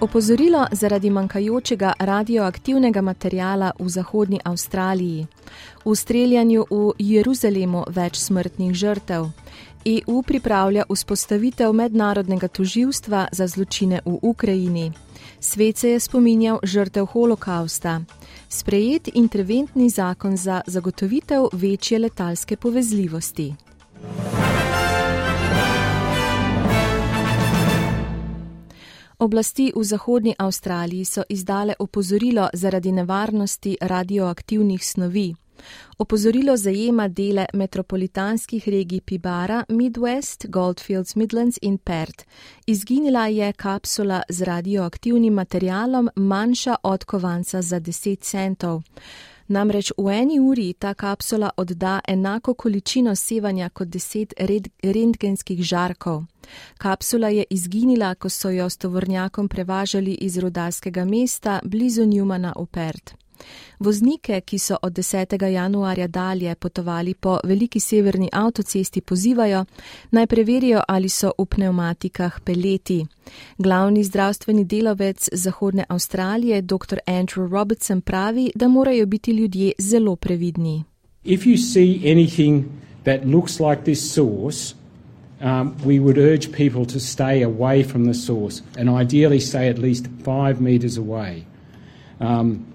Opozorilo zaradi manjkajočega radioaktivnega materijala v Zahodnji Avstraliji, v streljanju v Jeruzalemu več smrtnih žrtev. EU pripravlja vzpostavitev mednarodnega toživstva za zločine v Ukrajini. Svet se je spominjal žrtev holokausta. Sprejet interventni zakon za zagotovitev večje letalske povezljivosti. Oblasti v Zahodnji Avstraliji so izdale opozorilo zaradi nevarnosti radioaktivnih snovi. Opozorilo zajema dele metropolitanskih regij Pibara, Midwest, Goldfields, Midlands in Perth. Izginila je kapsula z radioaktivnim materialom manjša od kovanca za 10 centov. Namreč v eni uri ta kapsula odda enako količino sevanja kot 10 rentgenskih žarkov. Kapsula je izginila, ko so jo s tovornjakom prevažali iz rudarskega mesta blizu Newmana v Perth. Voznike, ki so od 10. januarja dalje potovali po veliki severni avtocesti, pozivajo naj preverijo, ali so v pneumatikah peleti. Glavni zdravstveni delavec Zahodne Avstralije, dr. Andrew Robertson, pravi, da morajo biti ljudje zelo previdni. Um, we would urge people to stay away from the source and ideally stay at least five metres away. Um,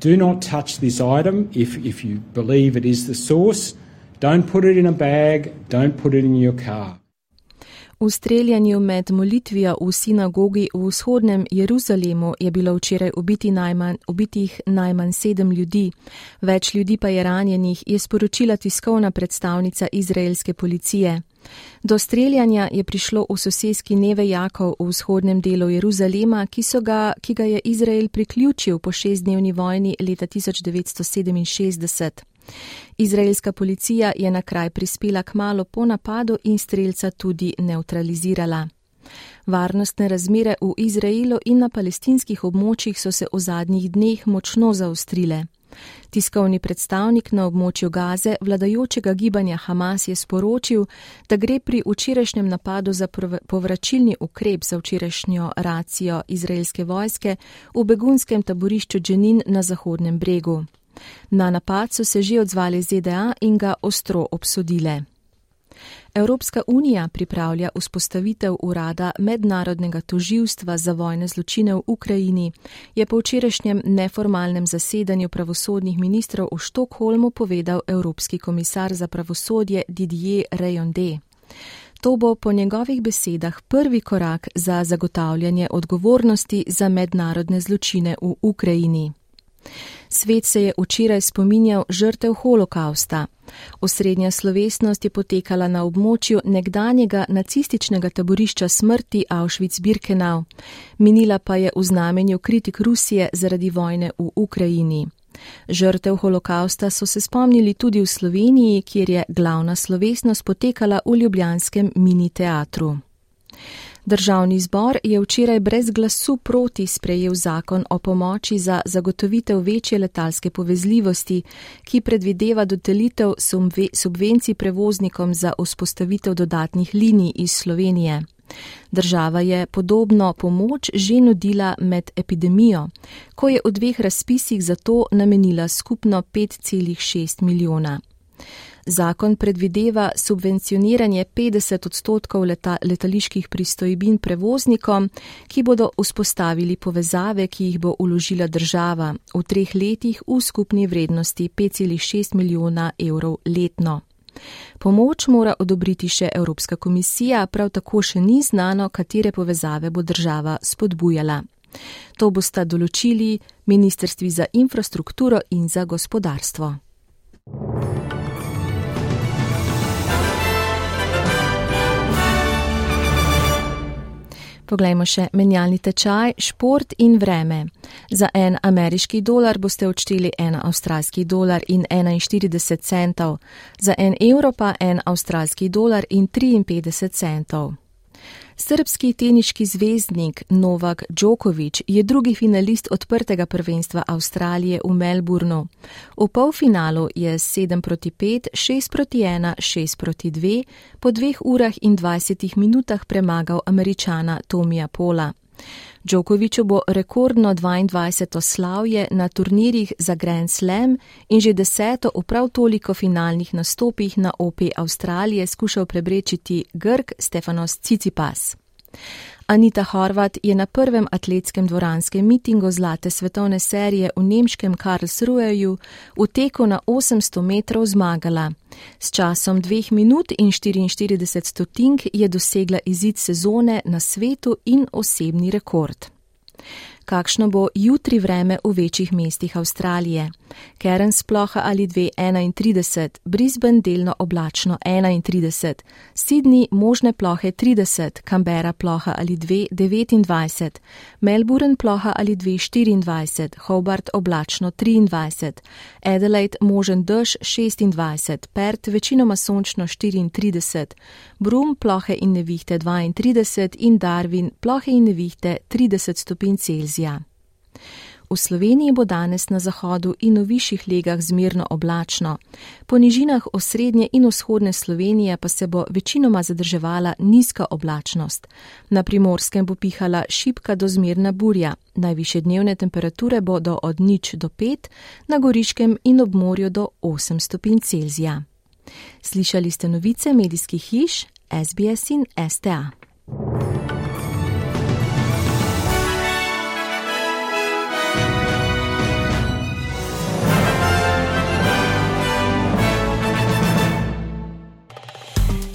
do not touch this item if, if you believe it is the source. Don't put it in a bag, don't put it in your car. V streljanju med molitvijo v sinagogi v vzhodnem Jeruzalemu je bilo včeraj ubiti najmanj, ubitih najmanj sedem ljudi, več ljudi pa je ranjenih, je sporočila tiskovna predstavnica izraelske policije. Do streljanja je prišlo v sosedski Neve Jakov v vzhodnem delu Jeruzalema, ki, ga, ki ga je Izrael priključil po šestdnevni vojni leta 1967. Izraelska policija je na kraj prispela k malo po napadu in streljca tudi neutralizirala. Varnostne razmere v Izraelu in na palestinskih območjih so se v zadnjih dneh močno zaustrile. Tiskovni predstavnik na območju Gaze vladajočega gibanja Hamas je sporočil, da gre pri včerajšnjem napadu za povračilni ukrep za včerajšnjo racijo izraelske vojske v begunskem taborišču Dženin na Zahodnem bregu. Na napad so se že odzvali ZDA in ga ostro obsodile. Evropska unija pripravlja vzpostavitev urada mednarodnega toživstva za vojne zločine v Ukrajini, je po včerajšnjem neformalnem zasedanju pravosodnih ministrov v Štokholmu povedal Evropski komisar za pravosodje Didier Reyonde. To bo po njegovih besedah prvi korak za zagotavljanje odgovornosti za mednarodne zločine v Ukrajini. Svet se je včeraj spominjal žrtev holokausta. Osrednja slovesnost je potekala na območju nekdanjega nacističnega taborišča smrti Auschwitz-Birkenau. Minila pa je v znamenju kritik Rusije zaradi vojne v Ukrajini. Žrtev holokausta so se spomnili tudi v Sloveniji, kjer je glavna slovesnost potekala v Ljubljanskem mini teatru. Državni zbor je včeraj brez glasu proti sprejel zakon o pomoči za zagotovitev večje letalske povezljivosti, ki predvideva dodelitev subvencij prevoznikom za vzpostavitev dodatnih linij iz Slovenije. Država je podobno pomoč že nudila med epidemijo, ko je v dveh razpisih za to namenila skupno 5,6 milijona. Zakon predvideva subvencioniranje 50 odstotkov leta, letaliških pristojbin prevoznikom, ki bodo vzpostavili povezave, ki jih bo uložila država v treh letih v skupni vrednosti 5,6 milijona evrov letno. Pomoč mora odobriti še Evropska komisija, prav tako še ni znano, katere povezave bo država spodbujala. To bosta določili ministrstvi za infrastrukturo in za gospodarstvo. Poglejmo še menjalni tečaj, šport in vreme. Za en ameriški dolar boste odšteli en avstralski dolar in 41 centov, za en evro pa en avstralski dolar in 53 centov. Srbski teniški zvezdnik Novak Djokovic je drugi finalist odprtega prvenstva Avstralije v Melbourneu. V polfinalu je 7 proti 5, 6 proti 1, 6 proti 2 po dveh urah in 20 minutah premagal američana Tomija Pola. Djokoviču bo rekordno 22. slavje na turnirjih za Grand Slam in že deseto v prav toliko finalnih nastopih na OP Avstralije skušal prebrečiti Grk Stefanos Cicipas. Anita Horvat je na prvem atletskem dvoranskem mitingu zlate svetovne serije v nemškem Karlsruheju v teku na 800 metrov zmagala. S časom 2 minut in 44 stotink je dosegla izid sezone na svetu in osebni rekord kakšno bo jutri vreme v večjih mestih Avstralije. Cairns ploha ali 2,31, Brisbane delno oblačno 31, Sydney možne plohe 30, Canberra ploha ali 2,29, Melbourne ploha ali 2,24, Hobart oblačno 23, Adelaide možen dež 26, Perth večinoma sončno 34, Brum plohe in nevihte 32 in Darwin plohe in nevihte 30 stopinj Celzija. Celzija. V Sloveniji bo danes na zahodu in v višjih legah zmirno oblačno, po nižinah osrednje in vzhodne Slovenije pa se bo večinoma zadrževala nizka oblačnost. Na primorskem bo pihala šipka do zmirna burja, najviše dnevne temperature bodo od nič do pet, na goriškem in ob morju do 8 stopinj Celzija. Slišali ste novice medijskih hiš SBS in STA.